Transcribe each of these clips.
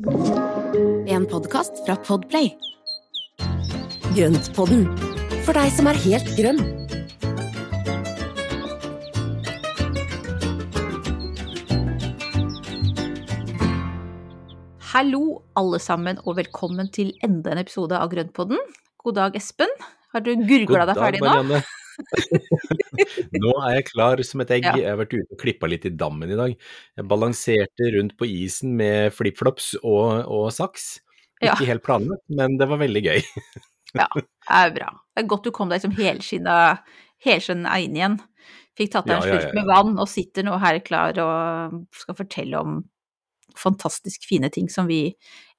En podkast fra Podplay. Grøntpodden, for deg som er helt grønn. Hallo, alle sammen, og velkommen til enda en episode av Grøntpodden. God dag, Espen. Har du gurgla deg ferdig nå? God dag, Marianne. nå er jeg klar som et egg. Ja. Jeg har vært ute og klippa litt i dammen i dag. Jeg balanserte rundt på isen med flipflops og, og saks. Ja. Ikke helt planlagt, men det var veldig gøy. Ja, det er bra. Det er godt du kom deg liksom helskinna inn igjen. Fikk tatt deg en slurk med vann og sitter nå her klar og skal fortelle om fantastisk fine ting som vi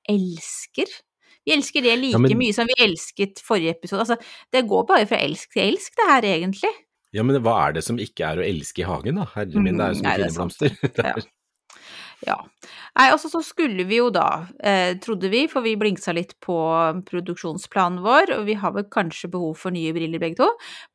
elsker. Vi elsker det like Ja, men- mye som vi elsket forrige episode. Altså, det går bare fra elsk til elsk, det her egentlig. Ja, men hva er det som ikke er å elske i hagen, da? Herre min, det er jo så mye fine blomster. Ja. Ja. Nei, altså så skulle vi jo da, eh, trodde vi, for vi blingsa litt på produksjonsplanen vår, og vi har vel kanskje behov for nye briller begge to,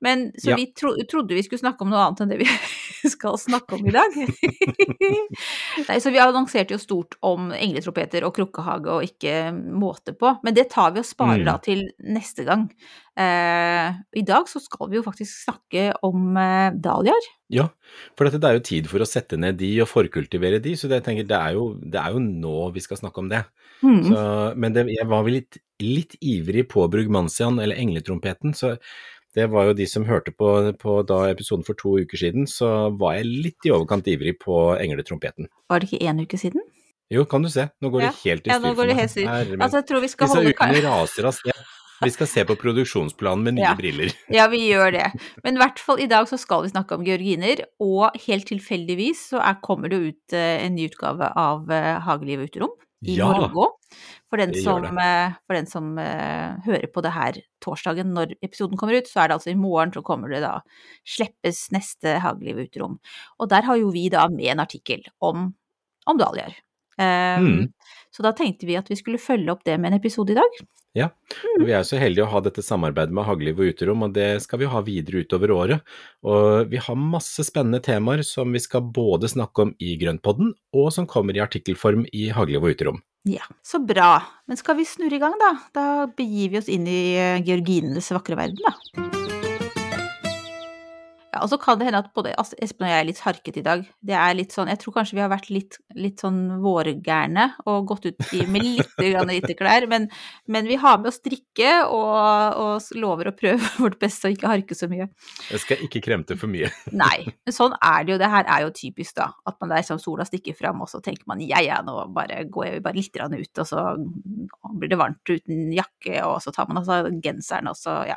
men så Ja. vi tro, trodde vi skulle snakke om noe annet enn det vi skal snakke om i dag. Nei, så vi annonserte jo stort om engletropeter og krukkehage og ikke måte på, men det tar vi og sparer Mm. da til neste gang. Eh, I dag så skal vi jo faktisk snakke om eh, dahliaer. Ja, for dette, det er jo tid for å sette ned de og forkultivere de, så det, jeg tenker, det, er jo, det er jo nå vi skal snakke om det. Mm. Så, men det, jeg var vel litt, litt ivrig på Brugmansian, eller engletrompeten, så det var jo de som hørte på, på da episoden for to uker siden, så var jeg litt i overkant ivrig på engletrompeten. Var det ikke én uke siden? Jo, kan du se, nå går Ja. det helt i Ja, nå går det helt styr. Altså, jeg tror vi skal Disse holde ukene raser av sted. Vi skal se på produksjonsplanen med nye Ja. briller. Ja, vi gjør det. Men i hvert fall i dag så skal vi snakke om georginer, og helt tilfeldigvis så er, kommer det ut eh, en ny utgave av eh, Hageliv uterom i Ja. morgen. For den som, eh, for den som uh, hører på det her torsdagen når episoden kommer ut, så er det altså i morgen så kommer det da slippes neste Hageliv uterom. Og der har jo vi da med en artikkel om, om dahliaer. Um, Mm. Så da tenkte vi at vi skulle følge opp det med en episode i dag. Ja, og vi er så heldige å ha dette samarbeidet med Hagliv og Uterom, og det skal vi ha videre utover året. Og vi har masse spennende temaer som vi skal både snakke om i Grøntpodden, og som kommer i artikkelform i Hagliv og Uterom. Ja, så bra. Men skal vi snurre i gang, da? Da begir vi oss inn i eh, georginenes vakre verden, da. Ja, og så kan det hende at både Espen og jeg er litt harket i dag. Det er litt sånn, Jeg tror kanskje vi har vært litt, litt sånn vårgærne og gått ut i, med litt grann klær. men, men vi har med oss drikke og, og lover å prøve vårt beste og ikke harke så mye. Jeg skal ikke kremte for mye. Nei, men sånn er det jo. Det her er jo typisk, da. At man der som sola stikker fram, og så tenker man ja, ja, nå bare går jeg bare litt ut, og så blir det varmt uten jakke, og så tar man altså genseren, og så ja.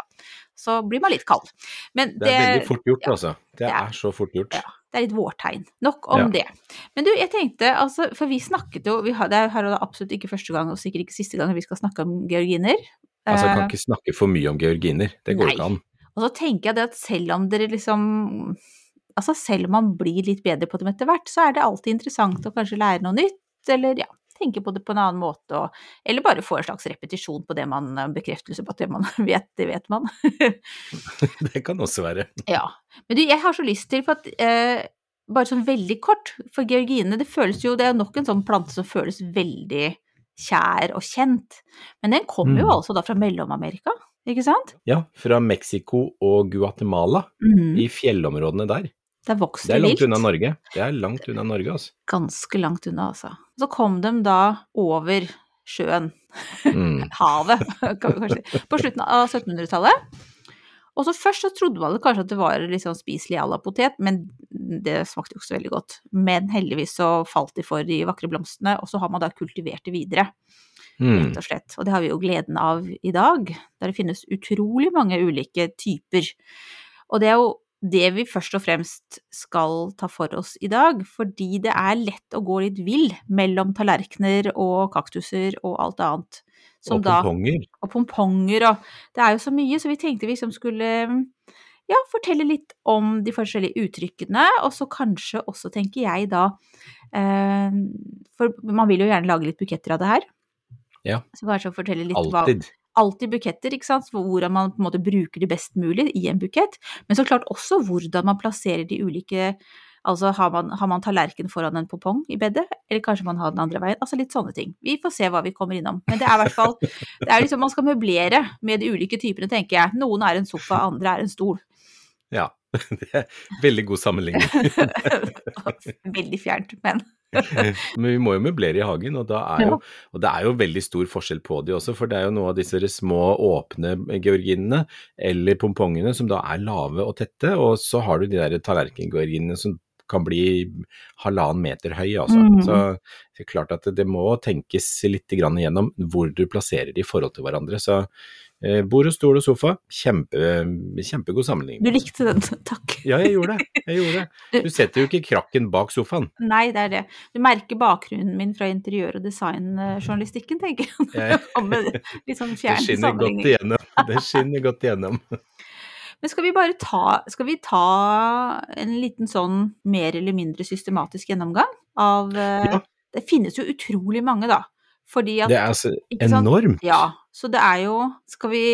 Så blir man litt kald. Men Det er veldig fort gjort, altså. Det Ja. er så fort gjort. Ja, det er litt vårtegn. Nok om Ja. det. Men du, jeg tenkte, altså, for vi snakket jo vi har, Det er absolutt ikke første gang, og sikkert ikke siste gang vi skal snakke om georginer. Altså, jeg Eh, kan ikke snakke for mye om georginer. Det går Nei. ikke an. Og så tenker jeg det at selv om dere liksom Altså selv om man blir litt bedre på dem etter hvert, så er det alltid interessant å kanskje lære noe nytt, eller ja, tenke på det på en annen måte, og, eller bare få en slags repetisjon på det man Bekreftelse på at det man vet, det vet man. Det kan også være. ja. Men du, jeg har så lyst til, for at eh, Bare sånn veldig kort, for georgine, det føles jo Det er nok en sånn plante som føles veldig kjær og kjent. Men den kommer jo Mm. altså da fra Mellom-Amerika, ikke sant? Ja, fra Mexico og Guatemala, mm. i fjellområdene der. Det vokser Det er langt vilt. unna Norge. Det er langt unna Norge, altså. ganske langt unna, altså. Så kom de da over sjøen, Mm. havet, kan vi kanskje si, på slutten av 1700-tallet. Og så først så trodde man kanskje at det var litt sånn spiselig à la potet, men det smakte jo ikke så veldig godt. Men heldigvis så falt de for de vakre blomstene, og så har man da kultivert det videre, Mm. rett og slett. Og det har vi jo gleden av i dag, der det finnes utrolig mange ulike typer. Og det er jo det vi først og fremst skal ta for oss i dag, fordi det er lett å gå litt vill mellom tallerkener og kaktuser og alt annet. Som Og da, pomponger. og pomponger og Det er jo så mye, så vi tenkte vi liksom skulle ja, fortelle litt om de forskjellige uttrykkene, og så kanskje også, tenker jeg da eh, For man vil jo gjerne lage litt buketter av det her. Ja. Så kanskje fortelle litt hva Alltid. buketter, ikke sant, hvordan man på en måte bruker det best mulig i en bukett, men så klart også hvordan man plasserer de ulike Altså har man, har man tallerken foran en popong i bedet, eller kanskje man har den andre veien? Altså litt sånne ting. Vi får se hva vi kommer innom. Men det er i hvert fall det er liksom, Man skal møblere med de ulike typene, tenker jeg. Noen er en sofa, andre er en stol. Ja, det er veldig god sammenligning. Veldig fjernt, men Men vi må jo møblere i hagen, og, er jo, og, det er jo veldig stor forskjell på de også. For det er jo noe av disse små åpne georginene eller pompongene som da er lave og tette, og så har du de der tallerkengeorginene som kan bli halvannen meter høy, altså. Mm. Så det er klart at det må tenkes litt igjennom hvor du plasserer de i forhold til hverandre. Så Eh, bord og stol og sofa, kjempe, kjempegod sammenligning. Du likte den, takk. Ja, jeg gjorde det. Jeg gjorde det. Du setter jo ikke krakken bak sofaen. Nei, det er det. Du merker bakgrunnen min fra interiør- og designjournalistikken, tenker jeg. litt sånn fjern det skinner godt igjennom. Det skinner godt igjennom. Men skal vi bare ta, vi ta en liten sånn mer eller mindre systematisk gjennomgang av eh, ja. Det finnes jo utrolig mange, da. Fordi at Det er altså enormt. Ja. Så det er jo skal vi,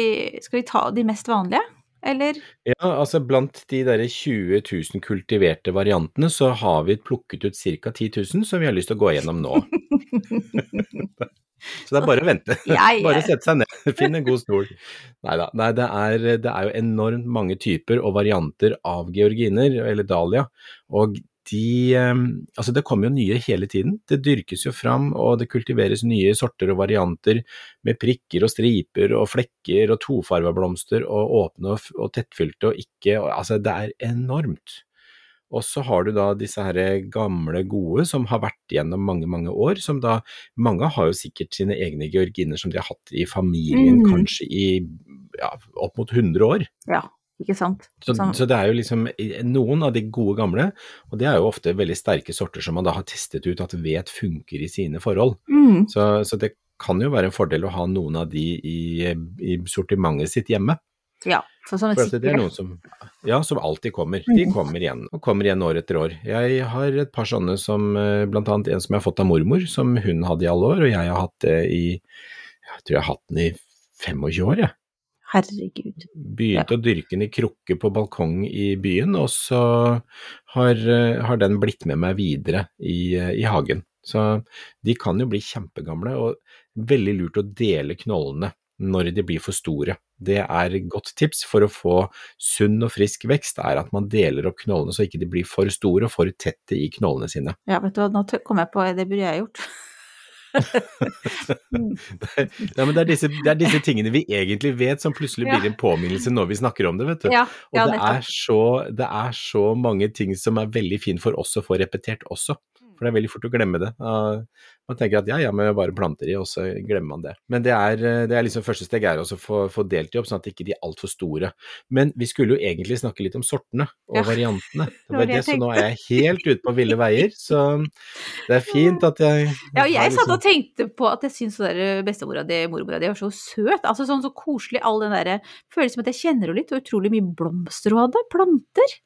skal vi, ta de mest vanlige, eller? Ja, altså blant de derre 20 000 kultiverte variantene, så har vi plukket ut ca. 10 000 som vi har lyst til å gå gjennom nå. så det er bare å vente. Bare sette seg ned, finne en god stol. Neida. Nei da, det, det er jo enormt mange typer og varianter av georginer, eller dahlia. Og de ehm, Altså, det kommer jo nye hele tiden. Det dyrkes jo fram, og det kultiveres nye sorter og varianter med prikker og striper og flekker og tofarva blomster og åpne og, og tettfylte og ikke Altså, det er enormt. Og så har du da disse her gamle, gode som har vært gjennom mange, mange år, som da Mange har jo sikkert sine egne georginer som de har hatt i familien mm. kanskje i ja, opp mot 100 år. Ja. Ikke sant? Så, så, det er jo liksom noen av de gode gamle, og det er jo ofte veldig sterke sorter som man da har testet ut at vet funker i sine forhold. Mm. Så, så, det kan jo være en fordel å ha noen av de i, i sortimentet sitt hjemme. Ja, for sånne for det er noen som, ja, som alltid kommer. De mm. kommer igjen, og kommer igjen år etter år. Jeg har et par sånne som, bl.a. blant annet en som jeg har fått av mormor, som hun hadde i alle år, og jeg har hatt det i Jeg tror jeg har hatt den i 25 år, jeg. Herregud. Begynte ja. å dyrke den i krukke på balkong i byen, og så har, eh, har den blitt med meg videre i, eh, i, hagen. Så de kan jo bli kjempegamle, og veldig lurt å dele knollene når de blir for store. Det er godt tips for å få sunn og frisk vekst, er at man deler opp knollene så ikke de blir for store og for tette i knollene sine. Ja, vet du hva, nå kom jeg på, det burde jeg gjort. ja, men det er, disse, det er, disse, tingene vi egentlig vet som plutselig blir en påminnelse når vi snakker om det, vet du. Ja, ja, og det er, så, det er, så, mange ting som er veldig fint for oss å få repetert også. For det er veldig fort å glemme det. Man tenker at ja, ja, men bare planter i, og så glemmer man det. Men det er, det er liksom første steg er å få, få, opp, sånn at ikke de er altfor store. Men vi skulle jo egentlig snakke litt om sortene og ja. variantene. Det var det, så nå er jeg helt ute på ville veier. Så det er fint at jeg Ja, jeg liksom... satt og tenkte på at jeg syns bestemora di, mormora di, var så søt. Altså sånn så koselig, all den derre Føles som at jeg kjenner henne litt, og utrolig mye blomster hun hadde. Planter.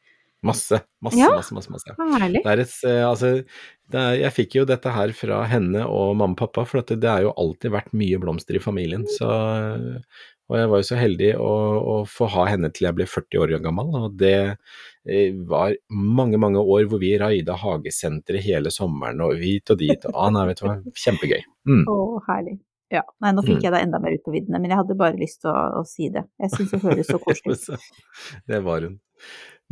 Masse, masse, ja, masse. masse, masse. Herlig. Det er et, altså, det er, jeg fikk jo dette her fra henne og mamma og pappa, for det, det har jo alltid vært mye blomster i familien. Så, og jeg var jo så heldig å, å, få ha henne til jeg ble 40 år gammel, og det eh, var mange, mange år hvor vi raida hagesenteret hele sommeren og hit og dit. Ah, nei, vet du hva, kjempegøy. Mm. Å, herlig. Ja, nei, nå fikk mm. jeg deg enda mer ut på viddene, men jeg hadde bare lyst til å, å si det. Jeg syns det høres så koselig ut. det var hun.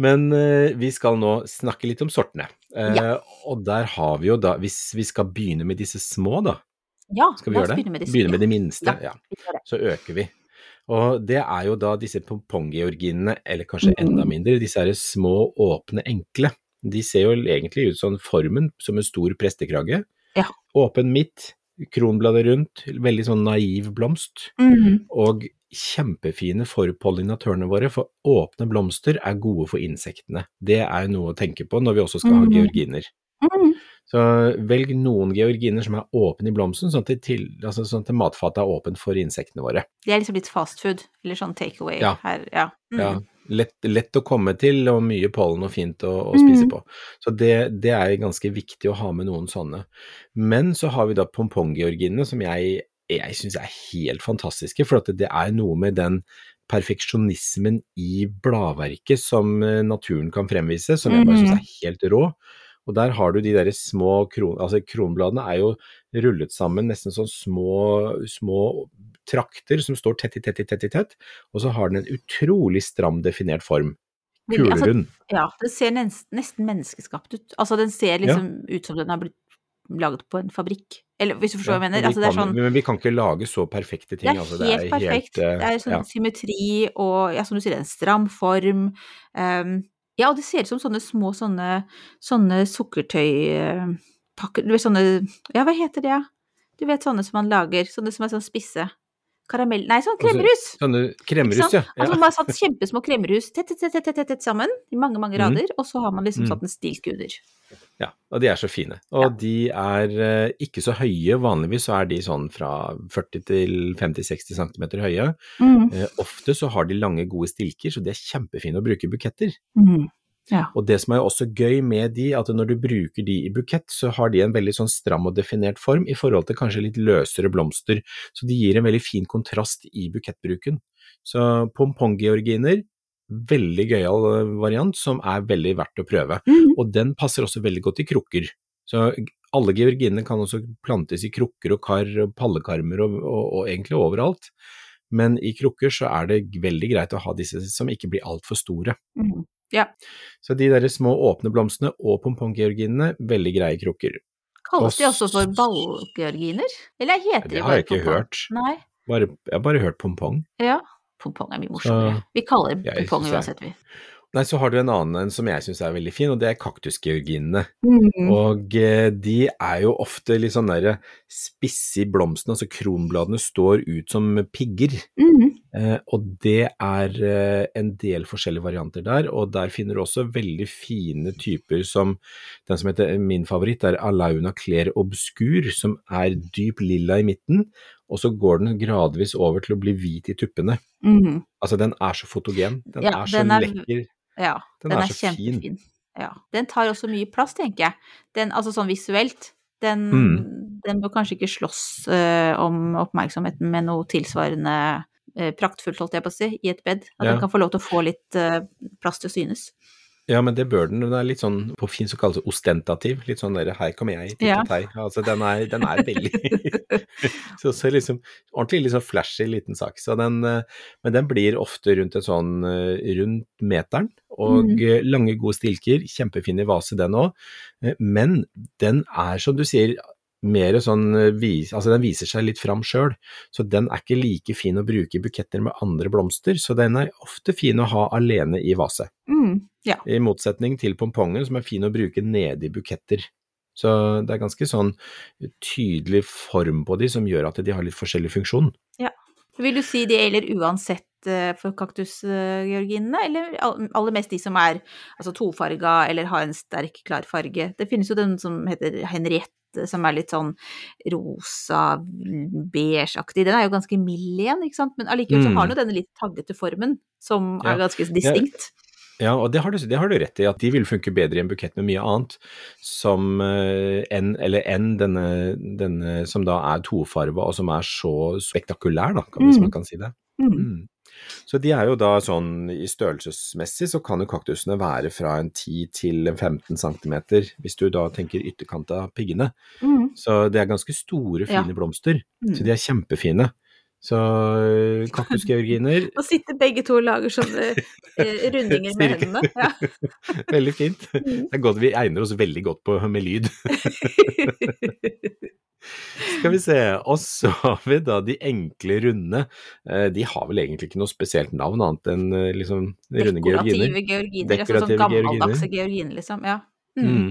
Men uh, vi skal nå snakke litt om sortene. Uh, ja. Og der har vi jo da, hvis vi skal begynne med disse små, da. Ja, skal vi gjøre det? Begynne med, begynne med de minste. Ja, ja. Så øker vi. Og det er jo da disse pomponggeorginene, eller kanskje mm. enda mindre, disse her små, åpne, enkle. De ser jo egentlig ut sånn formen som en stor prestekrage. Ja. Åpen midt, kronbladet rundt, veldig sånn naiv blomst. Mm. Og kjempefine for pollinatørene våre, for åpne blomster er gode for insektene. Det er noe å tenke på når vi også skal ha mm. georginer. Mm. Så velg noen georginer som er åpne i blomsten, sånn at, til, altså sånn at matfatet er åpent for insektene våre. Det er liksom litt fast food, eller sånn take away ja. her, ja. Mm. ja. Lett, lett, å komme til, og mye pollen og fint å, å spise mm. på. Så det, det, er ganske viktig å ha med noen sånne. Men så har vi da pomponggeorginene, som jeg jeg syns er helt fantastiske. For det er noe med den perfeksjonismen i bladverket som eh, naturen kan fremvise, som jeg bare syns er helt rå. Og der har du de der små kron... Altså kronbladene er jo rullet sammen nesten sånn små, små trakter som står tett i tett i tett i tett, og så har den en utrolig stram definert form. Kulerund. altså, Ja, den ser nesten, menneskeskapt ut. Altså, den ser liksom ut som den har blitt laget på en fabrikk. Eller hvis du forstår hva jeg mener. Altså, det er sånn Men vi kan ikke lage så perfekte ting. Det er altså, helt perfekt. eh, Det er sånn ja. symmetri og, ja, som du sier, en stram form. Um, ja, og det ser ut som sånne små sånne, sånne sukkertøypakker Du vet sånne Ja, hva heter det, ja? Du vet sånne som man lager, sånne som er sånn spisse. Karamell Nei, sånn Altså, kremmerhus! Sånne kremmerhus, ja. Altså man har satt kjempesmå kremmerhus tett, tett, tett, tett, sammen, i mange, mange rader, rader, og så har man liksom Mm. satt en stilk under. Ja, og de er så fine. Og Ja. de er eh, ikke så høye, vanligvis så er de sånn fra 40 til 50-60 cm høye. Eh, ofte så har de lange, gode stilker, så de er kjempefine å bruke i buketter. Mm. Ja. Og det som er også gøy med de, at når du bruker de i bukett, så har de en veldig sånn stram og definert form i forhold til kanskje litt løsere blomster, så de gir en veldig fin kontrast i bukettbruken. Så pomponggeorginer, veldig gøyal eh, variant som er veldig verdt å prøve. Mhm. Og den passer også veldig godt i krukker. Så alle georginene kan også plantes i krukker og kar og pallekarmer og, og, og egentlig overalt. Men i krukker så er det veldig greit å ha disse som ikke blir altfor store. Mhm. Ja. Så de der små åpne blomstene og pomponggeorginene, veldig greie krukker. Kalles de også for ballgeorginer? Eller heter de bare pompong? Det har jeg ikke pompong? hørt. Nei. Bare, jeg har bare hørt pompong. Ja. Pompong er mye morsommere. Vi kaller det pompong uansett, vi. Nei, så har du en annen en som jeg syns er veldig fin, og det er kaktusgeorginene. Mm. Og eh, de er jo ofte litt sånn derre spisse i blomstene, altså kronbladene står ut som pigger. Mhm. Eh, og det er eh, en del forskjellige varianter der, og der finner du også veldig fine typer som den som heter min favoritt, er Alauna Claire Obscur, som er dyp lilla i midten, og så går den gradvis over til å bli hvit i tuppene. Mhm. Altså den er så fotogen, den Ja, er så den er- lekker. Ja, Den den, er er, så fin. kjempefin. Ja. Den tar også mye plass, tenker jeg. Den, altså sånn visuelt. Den, Mm. den bør kanskje ikke slåss uh, om oppmerksomheten med noe tilsvarende uh, praktfullt, holdt jeg på å si, i et bed. At Ja. den kan få lov til å få litt uh, plass til å synes. Ja, men det bør den. Den er litt sånn, på fint så kalles det ostentativ. Litt sånn der, her kommer jeg, Ja. tittet hei. Altså, den er, den er veldig så, så liksom, Ordentlig liksom flashy liten sak. Så den, men den blir ofte rundt en sånn rundt meteren. Og eh, lange, gode stilker. Kjempefin i vase, den òg. Men den er, som du sier, mer sånn eh, altså den viser seg litt fram sjøl, så den er ikke like fin å bruke i buketter med andre blomster, så den er ofte fin å ha alene i vase. Mm. Ja. I motsetning til pompongen, som er fin å bruke nede i buketter. Så det er ganske sånn tydelig form på de som gjør at de har litt forskjellig funksjon. Ja. Vil du si det gjelder uansett eh, for kaktusgeorginene, eller all- aller mest de som er altså tofarga eller har en sterk, klar farge? Det finnes jo den som heter Henriette, som er litt sånn rosa, beigeaktig. Den er jo ganske mild igjen, ikke sant, men allikevel så Mm. har den jo denne litt taggete formen, som Ja. er ganske distinkt. Ja, og det har, du, det har du rett i, at de vil funke bedre i en bukett med mye annet, som eh, enn en denne, denne som da er tofarva og som er så spektakulær, da, hvis Mm. man kan si det. Mm. Så de er jo da sånn i størrelsesmessig så kan jo kaktusene være fra en 10 til 15 cm, hvis du da tenker ytterkant av piggene. Mm. Så det er ganske store, Ja. fine blomster. Mm. Så de er kjempefine. Så øh, kaktusgeorginer, Nå sitter begge to og lager sånne eh, rundinger med hendene. Ja. veldig fint. Mm. Det er godt, vi egner oss veldig godt på med lyd. Skal vi se, og så har vi da de enkle runde. Eh, De har vel egentlig ikke noe spesielt navn annet enn eh, liksom runde georginer. Dekorative georginer. Altså sånn gammeldagse georginer, liksom. Ja. Mm. Mm.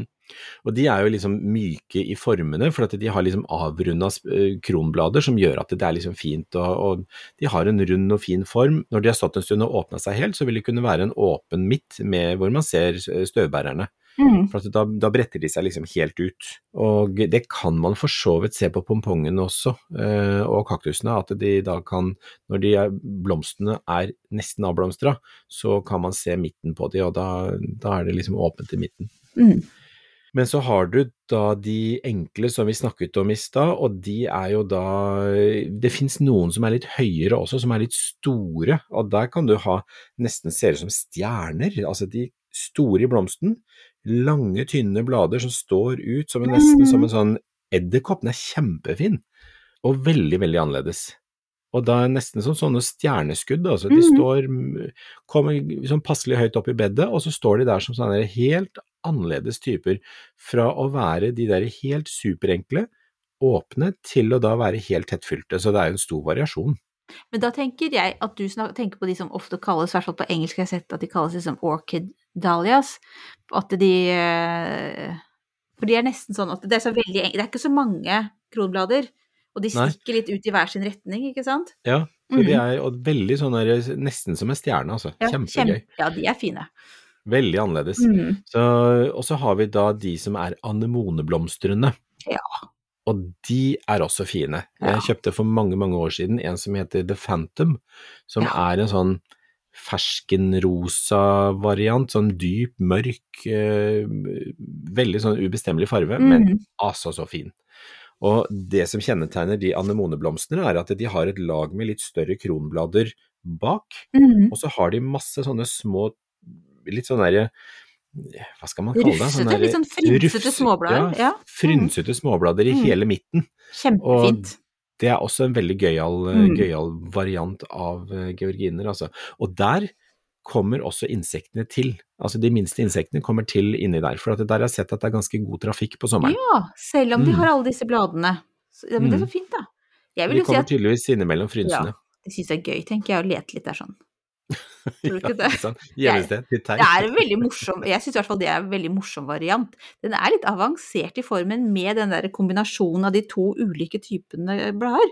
Og de er jo liksom myke i formene, for at de har liksom avrunda eh, kronblader som gjør at det er liksom fint, og, og de har en rund og fin form. Når de har stått en stund og åpna seg helt, så vil det kunne være en åpen midt med hvor man ser støvbærerne. Mm. For at da, da bretter de seg liksom helt ut. Og det kan man for så vidt se på pompongene også, eh, og kaktusene, at de da kan, når de er, blomstene er nesten avblomstra, så kan man se midten på de, og da, da er det liksom åpent i midten. Mm. Men så har du da de enkle som vi snakket om i stad, og de er jo da Det fins noen som er litt høyere også, som er litt store, og der kan du ha nesten ser ut som stjerner. Altså de store i blomsten, lange, tynne blader som står ut som en, nesten som en sånn edderkopp. Den er kjempefin, og veldig, veldig annerledes. Og da er det nesten som sånne stjerneskudd, altså. De Mhm. står, kommer sånn passelig høyt opp i bedet, og så står de der som sånne helt annerledes typer. Fra å være de der helt superenkle, åpne, til å da være helt tettfylte. Så det er jo en stor variasjon. Men da tenker jeg at du snak, tenker på de som ofte kalles, i hvert fall på engelsk har sett at de kalles liksom orchid dahlias. At de eh, For de er nesten sånn at det er så veldig Det er ikke så mange kronblader, og de Nei. stikker litt ut i hver sin retning, ikke sant? Ja, for de Mhm. er og veldig sånn der, nesten som en stjerne, altså. Ja, Kjempegøy. Kjem, Ja, de er fine. Veldig annerledes. Mm. Så, og så har vi da de som er anemoneblomstrende. Ja. Og de er også fine. Jeg kjøpte for mange, mange år siden en som heter The Phantom, som Ja. er en sånn ferskenrosa variant, sånn dyp, mørk, eh, veldig sånn ubestemmelig farve, men Mhm. altså så fin. Og det som kjennetegner de anemoneblomstene, er at de har et lag med litt større kronblader bak, mm. og så har de masse sånne små, litt sånn derre hva skal man kalle det? Rufsete, derre- litt sånn frynsete småblader, ja. Frynsete småblader i Mm. hele midten. Kjempefint. Det er også en veldig gøyal, Mm. gøyal variant av eh, georginer, altså. Og der kommer også insektene til. Altså de minste insektene kommer til inni der, for at der har jeg sett at det er ganske god trafikk på sommeren. Ja, selv om de Mm. har alle disse bladene. Så, men det er Mm. så fint, da. Jeg vil De jo si kommer at tydeligvis innimellom frynsene. Det syns jeg er gøy, tenker jeg, å lete litt der sånn. Tror du ikke det? er en veldig morsom Jeg syns i hvert fall det er en veldig morsom variant. Den er litt avansert i formen med den der kombinasjonen av de to ulike typene blader.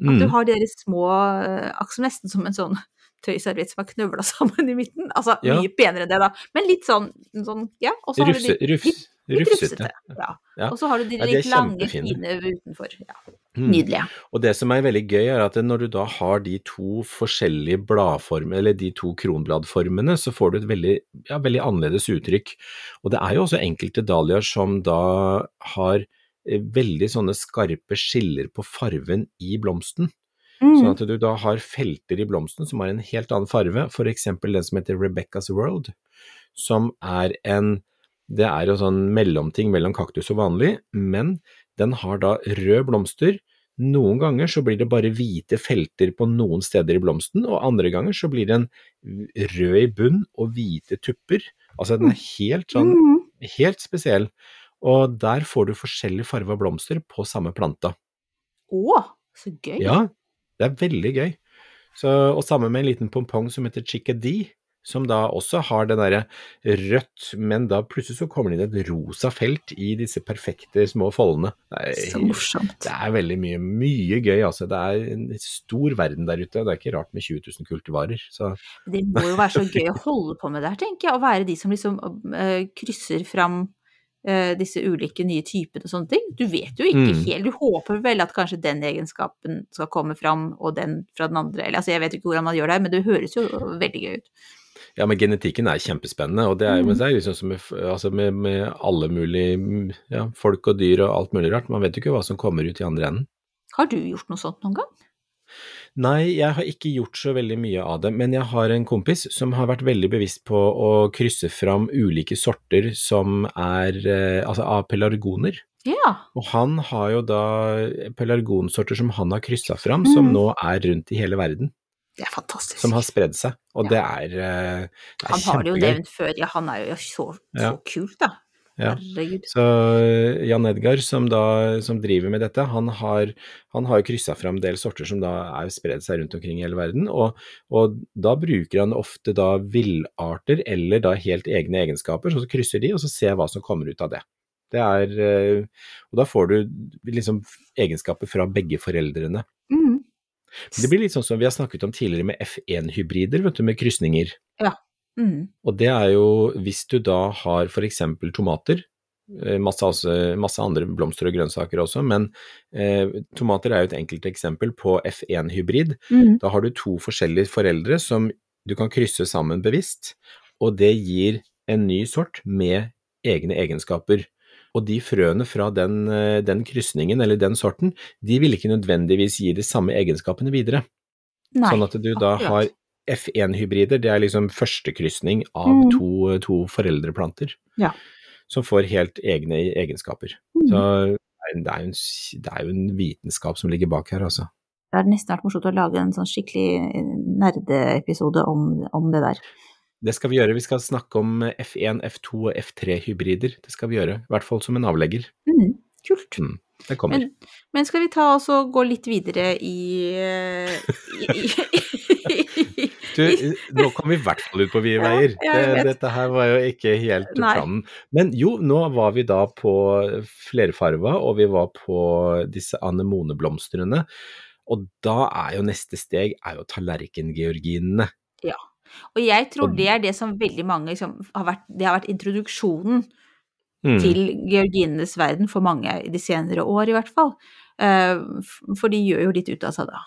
At du Mm. har de der små eh, nesten som en sånn tøyserviett som er knøvla sammen i midten. Altså Ja. mye penere enn det, da. Men litt sånn, sånn ja. Og så har du de rufs, litt, litt rufsete. Ja. Ja. Og så har du de litt lange, fine utenfor. Ja. Mm. Nydelige. Og det som er veldig gøy, er at når du da har de to forskjellige bladformene, eller de to kronbladformene, så får du et veldig, ja, veldig annerledes uttrykk. Og det er jo også enkelte dahliaer som da har eh, veldig sånne skarpe skiller på farven i blomsten. Sånn Mm. at du da har felter i blomsten som har en helt annen farve, eksempel den som heter Rebecca's World, som er en det er jo sånn mellomting mellom kaktus og vanlig, men den har da rød blomster. Noen ganger så blir det bare hvite felter på noen steder i blomsten, og andre ganger så blir den rød i bunn og hvite tupper. Altså den er helt sånn, Mm. helt spesiell. Og der får du forskjellig farge av blomster på samme planta. Å, så gøy. Ja, det er veldig gøy. Så, og sammen med en liten pompong som heter Chickadee, som da også har det derre rødt, men da plutselig så kommer det inn et rosa felt i disse perfekte små foldene. Det Så morsomt. det er veldig mye, mye gøy, altså. Det er en stor verden der ute. Det er ikke rart med 20 000 kultivarer. Så Det må jo være så gøy å holde på med det her, tenker jeg. Å være de som liksom eh, krysser fram disse ulike nye typene og sånne ting. Du vet jo ikke Mm. helt. Du håper vel at kanskje den egenskapen skal komme fram, og den fra den andre. Eller altså, jeg vet ikke hvordan man gjør det, men det høres jo veldig gøy ut. ja, men genetikken er kjempespennende, og det er, Mm. men det er liksom som med, altså med, med alle mulige ja, folk og dyr og alt mulig rart. Man vet jo ikke hva som kommer ut i andre enden. Har du gjort noe sånt noen gang? Nei, jeg har ikke gjort så veldig mye av det, men jeg har en kompis som har vært veldig bevisst på å krysse fram ulike sorter som er eh, altså av pelargoner. Ja. Og han har jo da pelargonsorter som han har kryssa fram, som Mm. nå er rundt i hele verden. Det er fantastisk. Som har spredd seg. Og Ja. det er, eh, det er han har det jo nevnt før, ja, han er jo så, så Ja. kult, da. Ja. Herregud. Så eh, Jan Edgar, som, da, som driver med dette, han har, han har kryssa fram en del sorter som da er spredd seg rundt omkring i hele verden, og, og da bruker han ofte da villarter eller da helt egne egenskaper, så krysser de, og så ser hva som kommer ut av det. Det er, eh, og da får du liksom egenskaper fra begge foreldrene. Mm. Det blir litt sånn som vi har snakket om tidligere med F1-hybrider, vet du, med krysninger. Mm. Og det er jo hvis du da har eksempel tomater, eh, masse, altså, masse andre blomster og grønnsaker også, men eh, tomater er jo et enkelt eksempel på F1-hybrid. Mm. Da har du to forskjellige foreldre som du kan krysse sammen bevisst, og det gir en ny sort med egne egenskaper. Og de frøene fra den, eh, den krysningen eller den sorten, de vil ikke nødvendigvis gi de samme egenskapene videre. Nei, sånn at du da har F1-hybrider, det er liksom førstekrysning av Mm. to, to foreldreplanter. Ja. Som får helt egne egenskaper. Mm. Så det er, jo en, det er jo en vitenskap som ligger bak her, altså. Det hadde nesten vært morsomt å lage en sånn skikkelig nerdeepisode om, om det der. Det skal vi gjøre. Vi skal snakke om F1, F2 og F3-hybrider. Det skal vi gjøre, i hvert fall som en avlegger. Mm, kult. Mm, det kommer. Men, men skal vi ta oss og gå litt videre i, eh, i, i, i Du, nå kom vi i hvert fall ut på vide veier. ja, Det, dette her var jo ikke helt Nei. planen. Men jo, nå var vi da på flerfarva, og vi var på disse anemoneblomstrene. Og da er jo neste steg er jo tallerkengeorginene. Ja. Og jeg tror det er det som veldig mange liksom, har vært Det har vært introduksjonen Mm. til georginenes verden for mange i de senere år, i hvert fall. Eh, For de gjør jo litt ut av seg da.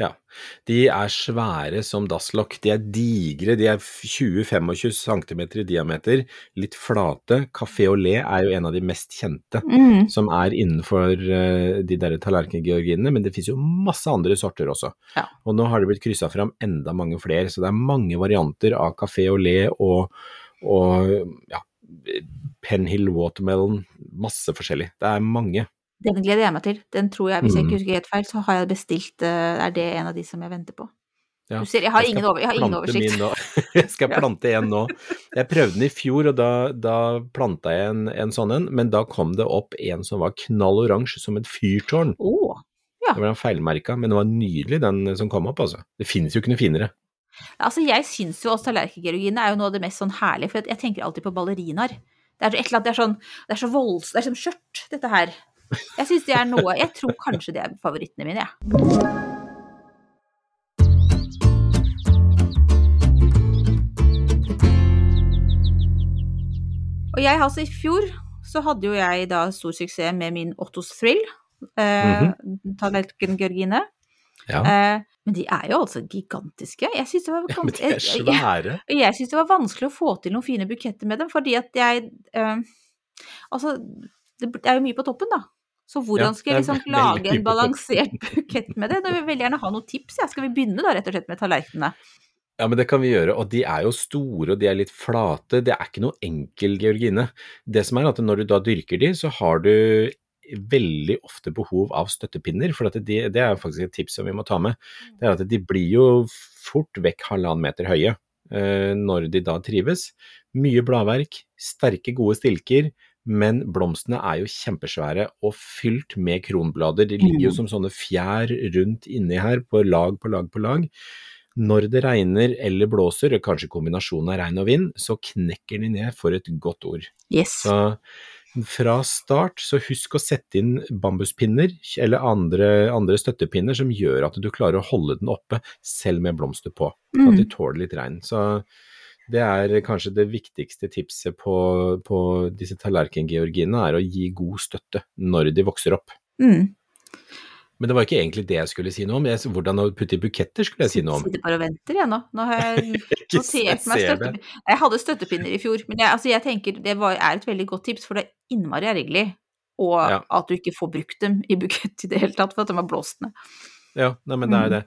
Ja. De er svære som dasslokk. De er digre, de er 20-25 cm i diameter, litt flate. Café au lait er jo en av de mest kjente. Mm. som er innenfor eh, de der tallerkengeorginene, men det finnes jo masse andre sorter også. Ja. Og nå har det blitt kryssa fram enda mange flere, så det er mange varianter av café au lait og, og ja, Penhill watermelon, masse forskjellig. Det er mange. Den gleder jeg meg til. Den tror jeg, hvis jeg Mm. ikke husker helt feil, så har jeg bestilt eh, Er det en av de som jeg venter på? Ja. Du ser, jeg har Jeg ingen, over, jeg har ingen oversikt. Jeg skal plante en nå. Jeg prøvde den i fjor, og da, da planta jeg en, en sånn en, men da kom det opp en som var knall oransje som et fyrtårn. Å, Det var feilmerka, men det var nydelig den som kom opp, altså. Det finnes jo ikke noe finere. Altså, jeg syns jo også tallerkengeorgine er jo noe av det mest sånn herlige, for jeg tenker alltid på ballerinaer. Det er et eller annet, det er sånn, det er så voldsomt, det er som skjørt, dette her. Jeg syns det er noe Jeg tror kanskje det er favorittene mine, jeg. Og jeg altså, i fjor så hadde jo jeg da stor suksess med min Ottos Thrill, eh, tallerkengeorgine. Ja, Eh, men de er jo altså gigantiske. Jeg syns det er jeg- jeg- jeg syns det var vanskelig å få til noen fine buketter med dem, fordi at jeg eh, Altså, det det er jo mye på toppen, da. Så hvordan skal jeg liksom lage en balansert bukett med det? Vil jeg veldig gjerne ha noen tips. Ja. Skal vi begynne da rett og slett med tallerkenene? Ja, men det kan vi gjøre, og de er jo store og de er litt flate. Det er ikke noe enkel georgine. Det som er at når du da dyrker de, så har du veldig ofte behov av støttepinner, for de, det er faktisk et tips som vi må ta med. Det er at de blir jo fort vekk halvannen meter høye eh, når de da trives. Mye bladverk, sterke, gode stilker, men blomstene er jo kjempesvære og fylt med kronblader. De ligger jo som sånne fjær rundt inni her, på lag på lag på lag. Når det regner eller blåser, og kanskje kombinasjonen av regn og vind, så knekker de ned for et godt ord. Yes. Så fra start, så husk å sette inn bambuspinner eller andre, andre støttepinner som gjør at du klarer å holde den oppe selv med blomster på, Mm. at de Mm. tåler litt regn. Så det er kanskje det viktigste tipset på, på disse tallerkengeorgiene, er å gi god støtte når de vokser opp. Mm. Men det var ikke egentlig det jeg skulle si noe om. Jeg, hvordan å putte i buketter skulle jeg si noe om. Sitter bare og venter, jeg nå. Nå har jeg notert meg støttepinner. Jeg hadde støttepinner i fjor, men jeg, altså, jeg tenker det var, er et veldig godt tips, for det er innmari ergerlig. Og Ja. at du ikke får brukt dem i bukett i det hele tatt, for at de har blåst ned. Ja, nei, men det er Mm. det.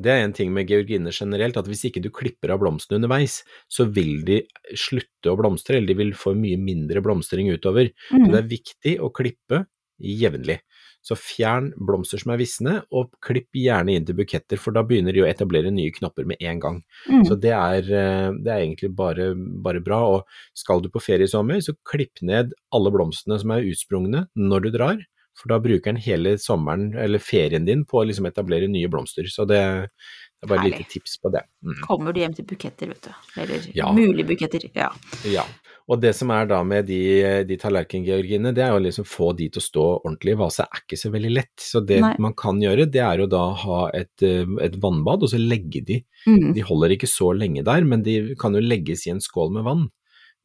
Det er en ting med georginer generelt, at hvis ikke du klipper av blomstene underveis, så vil de slutte å blomstre, eller de vil få mye mindre blomstring utover. Så Mm. det er viktig å klippe jevnlig. Så fjern blomster som er visne, og klipp gjerne inn til buketter, for da begynner de å etablere nye knopper med en gang. Mm. Så det er, eh, det er egentlig bare, bare bra. Og skal du på ferie i sommer, så klipp ned alle blomstene som er utsprungne når du drar. For da bruker den hele sommeren, eller ferien din, på å liksom etablere nye blomster. Så det, det er bare et lite tips på det. Mm. Kommer du hjem til buketter, vet du. Eller Ja. mulige buketter. Ja. Ja. Og det som er da med de, de tallerkengeorgiene, det er jo liksom få de til å stå ordentlig vase, er ikke så veldig lett. Så det Nei. man kan gjøre, det er jo da ha et, eh, et vannbad, og så legge de. Mm. De holder ikke så lenge der, men de kan jo legges i en skål med vann.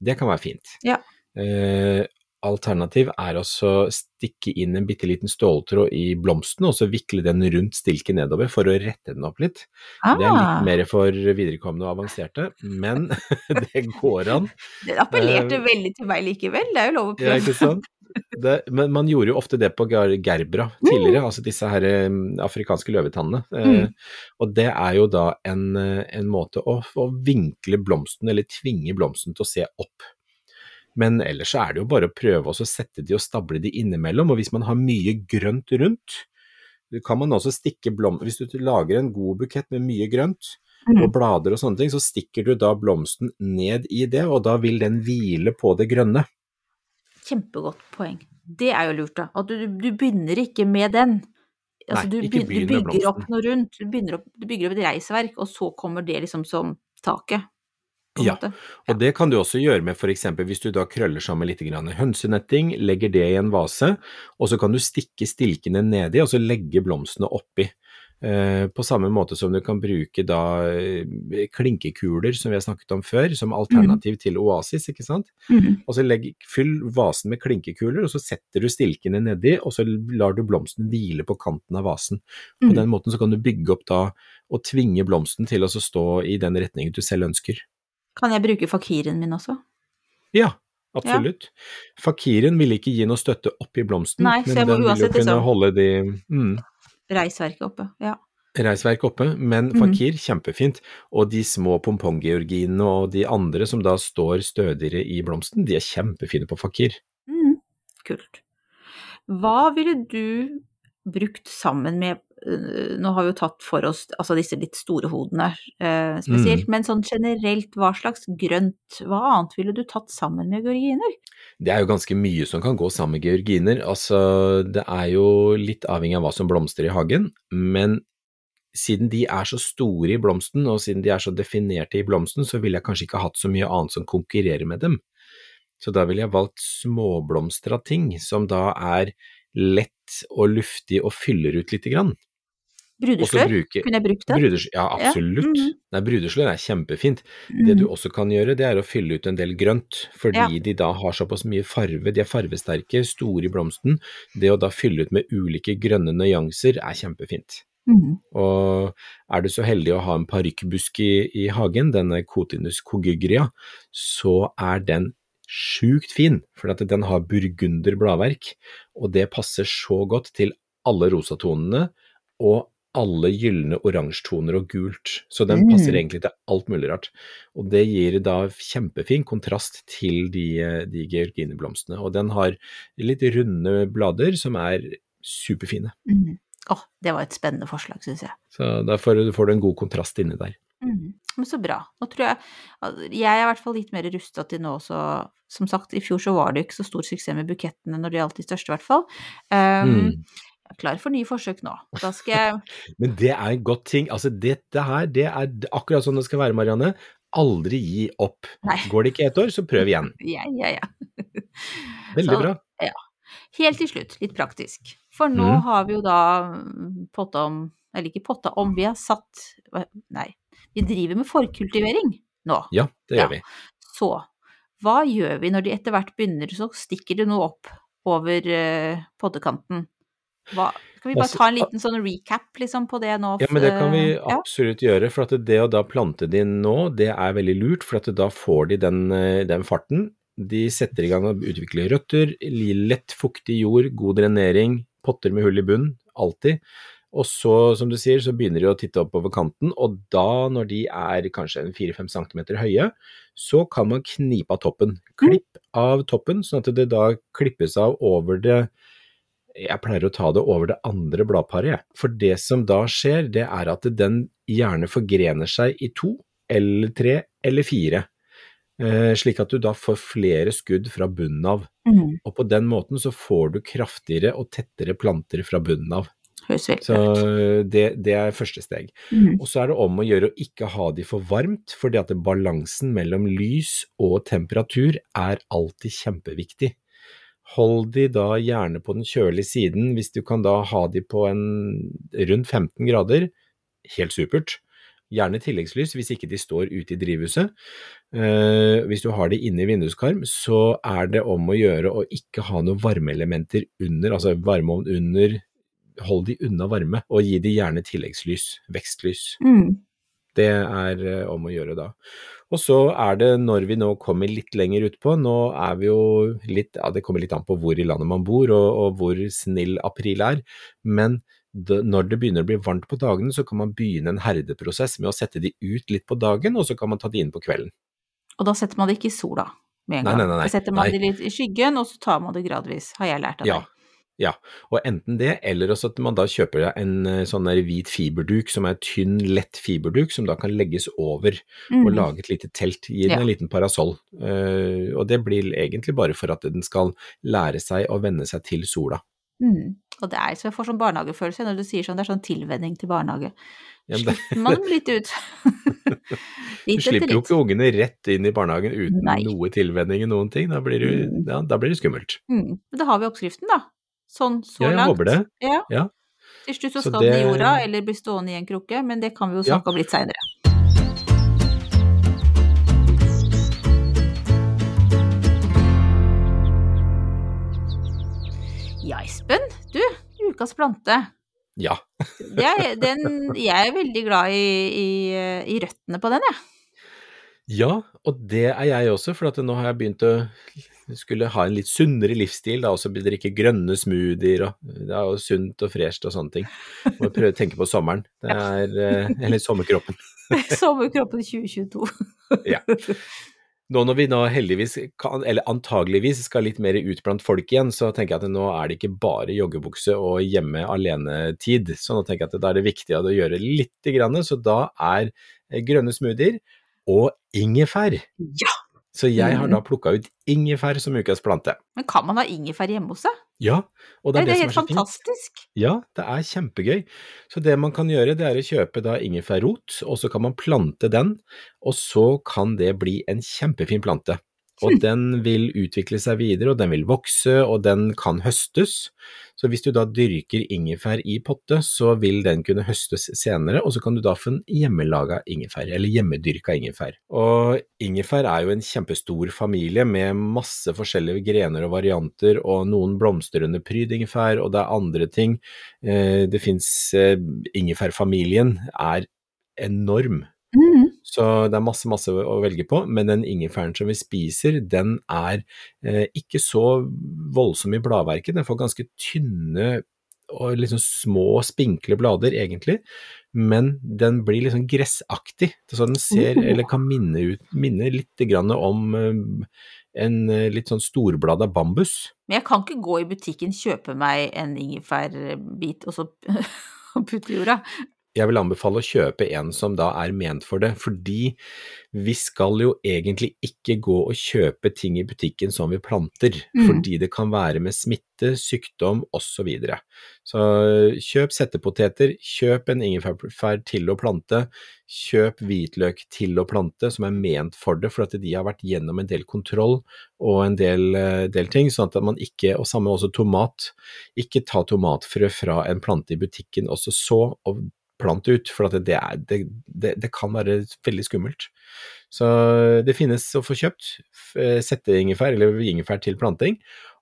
Det kan være fint. Ja. Eh, alternativ er å stikke inn en bitte liten ståltråd i blomsten, og så vikle den rundt stilken nedover for å rette den opp litt. Det er litt Ah, mer for viderekomne og avanserte, men det går an. det appellerte uh, veldig til meg likevel. Det er jo lov å Ja, prøve. ikke sant? det, men man gjorde jo ofte det på gerbra tidligere, tidligere, altså disse her eh, afrikanske løvetannene. Eh, Mm. og det er jo da en, eh, en måte å, å vinkle blomsten, eller tvinge blomsten til å se opp. Men ellers så er det jo bare å prøve å sette de og stable de innimellom, og hvis man har mye grønt rundt, kan man også stikke blomster Hvis du lager en god bukett med mye grønt, Mm. og blader og sånne ting, så stikker du da blomsten ned i det, og da vil den hvile på det grønne. Kjempegodt poeng. Det er jo lurt, da. At du, du begynner ikke med den. Altså, Nei, du, ikke med blomsten. du bygger opp noe rundt. Du, opp, du bygger opp et reisverk, og så kommer det liksom som taket. Ja, måte. Og det kan du også gjøre med f.eks. hvis du da krøller sammen litt hønsenetting, legger det i en vase, og så kan du stikke stilkene nedi, og så legge blomstene oppi. Eh, på samme måte som du kan bruke da eh, klinkekuler, som vi har snakket om før, som alternativ til oasis, ikke sant. Mm. Og så legg, fyll vasen med klinkekuler, og så setter du stilkene nedi, og så lar du blomsten hvile på kanten av vasen. På Mhm. den måten så kan du bygge opp da, og tvinge blomsten til å stå i den retningen du selv ønsker. Kan jeg bruke fakiren min også? Ja, absolutt. Fakiren vil ikke gi noe støtte oppi blomsten, Nei, men den vil jo kunne liksom- holde de mm, Reisverket oppe. Ja. reisverk oppe. Men fakir, fakir, kjempefint. Og de små pomponggeorginene og de andre som da står stødigere i blomsten, de er kjempefine på fakir. Mm. Kult. Hva ville du brukt sammen med Nå har vi jo tatt for oss altså disse litt store hodene eh, spesielt, men sånn generelt, hva slags grønt, hva annet ville du tatt sammen med georginer? Det er jo ganske mye som kan gå sammen med georginer. Altså, det er jo litt avhengig av hva som blomstrer i hagen, men siden de er så store i blomsten, og siden de er så definerte i blomsten, så ville jeg kanskje ikke hatt så mye annet som konkurrerer med dem. Så da ville jeg valgt småblomstra ting, som da er lett og luftig og fyller ut lite grann. Brudeslør? Kunne jeg brukt det? Bruders, ja, absolutt. mhm. Nei, brudeslør er kjempefint. Det du Mhm. også kan gjøre, det er å fylle ut en del grønt, fordi Ja. de da har såpass mye farve, de er farvesterke, store i blomsten. Det å da fylle ut med ulike grønne nyanser er kjempefint. Mm. Og er du så heldig å ha en parykkbusk i, i hagen, denne Cotinus cogygria, så er den sjukt fin, for den har burgunder bladverk, og det passer så godt til alle rosatonene og alle gylne oransjetoner og gult, så den Mm. passer egentlig til alt mulig rart. Og det gir da kjempefin kontrast til de, de georgineblomstene, og den har litt runde blader som er superfine. Mm. Åh, det var et spennende forslag, syns jeg. Så derfor får du en god kontrast inni der. Mm. Men så bra. Nå tror jeg Jeg er i hvert fall litt mer rusta til nå også. Som sagt, i fjor så var det ikke så stor suksess med bukettene når det gjaldt de største, i hvert fall. Um, Mm. Jeg er klar for nye forsøk nå. Da skal jeg Men det er en godt ting. Altså, dette her, det er akkurat sånn det skal være, Marianne. Aldri gi opp. Nei. Går det ikke ett år, så prøv igjen. Ja, ja, ja. Veldig Så- bra. Helt til slutt, litt praktisk. For nå mm. har vi jo da mm, potta om Eller ikke potta om, vi har satt Nei, vi driver med forkultivering nå. Ja, det Ja. gjør vi. Så hva gjør vi når de etter hvert begynner, så stikker det noe opp over uh, poddekanten? Hva, skal vi bare ta en liten sånn recap liksom på det nå? Ja, men det kan vi absolutt ja. gjøre. For at det å da plante de nå, det er veldig lurt. For at da får de den, eh, den farten. De setter i gang å utvikle røtter, lett fuktig jord, god drenering, potter med hull i bunn, alltid. Og så, som du sier, så begynner de å titte oppover kanten, og da, når de er kanskje 4-5 cm høye, så kan man knipe av toppen. Klipp av toppen, sånn at det da klippes av over det jeg pleier å ta det over det andre bladparet. For det som da skjer, det er at den gjerne forgrener seg i to, eller tre, eller fire. Eh, slik at du da får flere skudd fra bunnen av. Mm. Og på den måten så får du kraftigere og tettere planter fra bunnen av. Så det, det er første steg. Mm. Og så er det om å gjøre å ikke ha de for varmt, fordi at balansen mellom lys og temperatur er alltid kjempeviktig. Hold de da gjerne på den kjølige siden, hvis du kan da ha de på en rundt 15 grader, helt supert. Gjerne tilleggslys hvis ikke de står ute i drivhuset. Eh, hvis du har de inne i vinduskarm, så er det om å gjøre å ikke ha noen varmeelementer under, altså varmeovn under, hold de unna varme, og gi de gjerne tilleggslys, vekstlys. Mm. Det er eh, om å gjøre da. Og så er det når vi nå kommer litt lenger utpå, nå er vi jo litt Ja, det kommer litt an på hvor i landet man bor og, og hvor snill april er, men det, når det begynner å bli varmt på dagene, så kan man begynne en herdeprosess med å sette de ut litt på dagen, og så kan man ta de inn på kvelden. Og da setter man det ikke i sola med en gang. nei, nei, nei. Da setter man Nei. det litt i skyggen, og så tar man det gradvis, har jeg lært av Ja. deg. Ja, og enten det, eller også at man da kjøper en eh, sånn der hvit fiberduk som er tynn, lett fiberduk, som da kan legges over og Mm. lage et lite telt, gi den Ja. en liten parasoll. Uh, og det blir egentlig bare for at den skal lære seg å venne seg til sola. Mm. Og det er så jeg får sånn barnehagefølelse når du sier sånn, det er sånn tilvenning til barnehage. Ja, det, Slipper man litt ut. du slipper jo ikke ungene rett inn i barnehagen uten Nei. noe tilvenning i noen ting, da blir, det, Mm. ja, da blir det skummelt. Mm. Men da har vi oppskriften, da. Sånn så Ja, jeg langt. håper det. Ja. Ja. Til slutt så Så skal den i jorda, eller bli stående i en krukke, men det kan vi jo snakke om litt seinere. Ja, Espen. Du, ukas plante. Ja. Det er, den, jeg er veldig glad i, i, i røttene på den, jeg. Ja, og det er jeg også, for at nå har jeg begynt å skulle ha en litt sunnere livsstil, da, og så drikke grønne smoothier, og det er jo sunt og fresht og sånne ting. Må prøve å tenke på sommeren, det er, eh, eller sommerkroppen. Sommerkroppen 2022. Ja. Nå når vi nå heldigvis, kan, eller antageligvis skal litt mer ut blant folk igjen, så tenker jeg at nå er det ikke bare joggebukse og hjemme alene-tid. Så nå tenker jeg at da er det viktig å gjøre litt, grann, så da er eh, grønne smoothier og ingefær. Ja! Så jeg har Mm. da plukka ut ingefær som ukas plante. Men kan man ha ingefær hjemme hos seg? Ja, og det er det det, er som helt er fantastisk. Ja, det er kjempegøy. Så det man kan gjøre, det er å kjøpe da ingefærrot, og så kan man plante den, og så kan det bli en kjempefin plante. Og den vil utvikle seg videre, og den vil vokse, og den kan høstes. Så hvis du da dyrker ingefær i potte, så vil den kunne høstes senere, og så kan du da få en hjemmelaga ingefær, eller hjemmedyrka ingefær. Og ingefær er jo en kjempestor familie med masse forskjellige grener og varianter, og noen blomster under pryd ingefær, og det er andre ting. Eh, Det fins Ingefærfamilien er enorm. Mm. Så det er masse, masse å velge på, men den ingefæren som vi spiser, den er eh, ikke så voldsom i bladverket. Den får ganske tynne og liksom små, spinkle blader, egentlig, men den blir liksom gressaktig. Så den ser, Oh. eller kan minne, ut, minne litt grann om eh, en eh, litt sånn storblada bambus. Men jeg kan ikke gå i butikken, kjøpe meg en ingefærbit og så putte i jorda. Jeg vil anbefale å kjøpe en som da er ment for det, fordi vi skal jo egentlig ikke gå og kjøpe ting i butikken som vi planter, Mm. fordi det kan være med smitte, sykdom osv. Så, videre. så kjøp settepoteter, kjøp en ingefær til å plante, kjøp hvitløk til å plante som er ment for det, for at de har vært gjennom en del kontroll og en del, eh, del ting, sånn at man ikke, og samme også tomat, ikke ta tomatfrø fra en plante i butikken også så og plante ut, for at det, er, det, det, det kan være veldig skummelt. Så det finnes å få kjøpt f- setteingefær, eller ingefær til planting,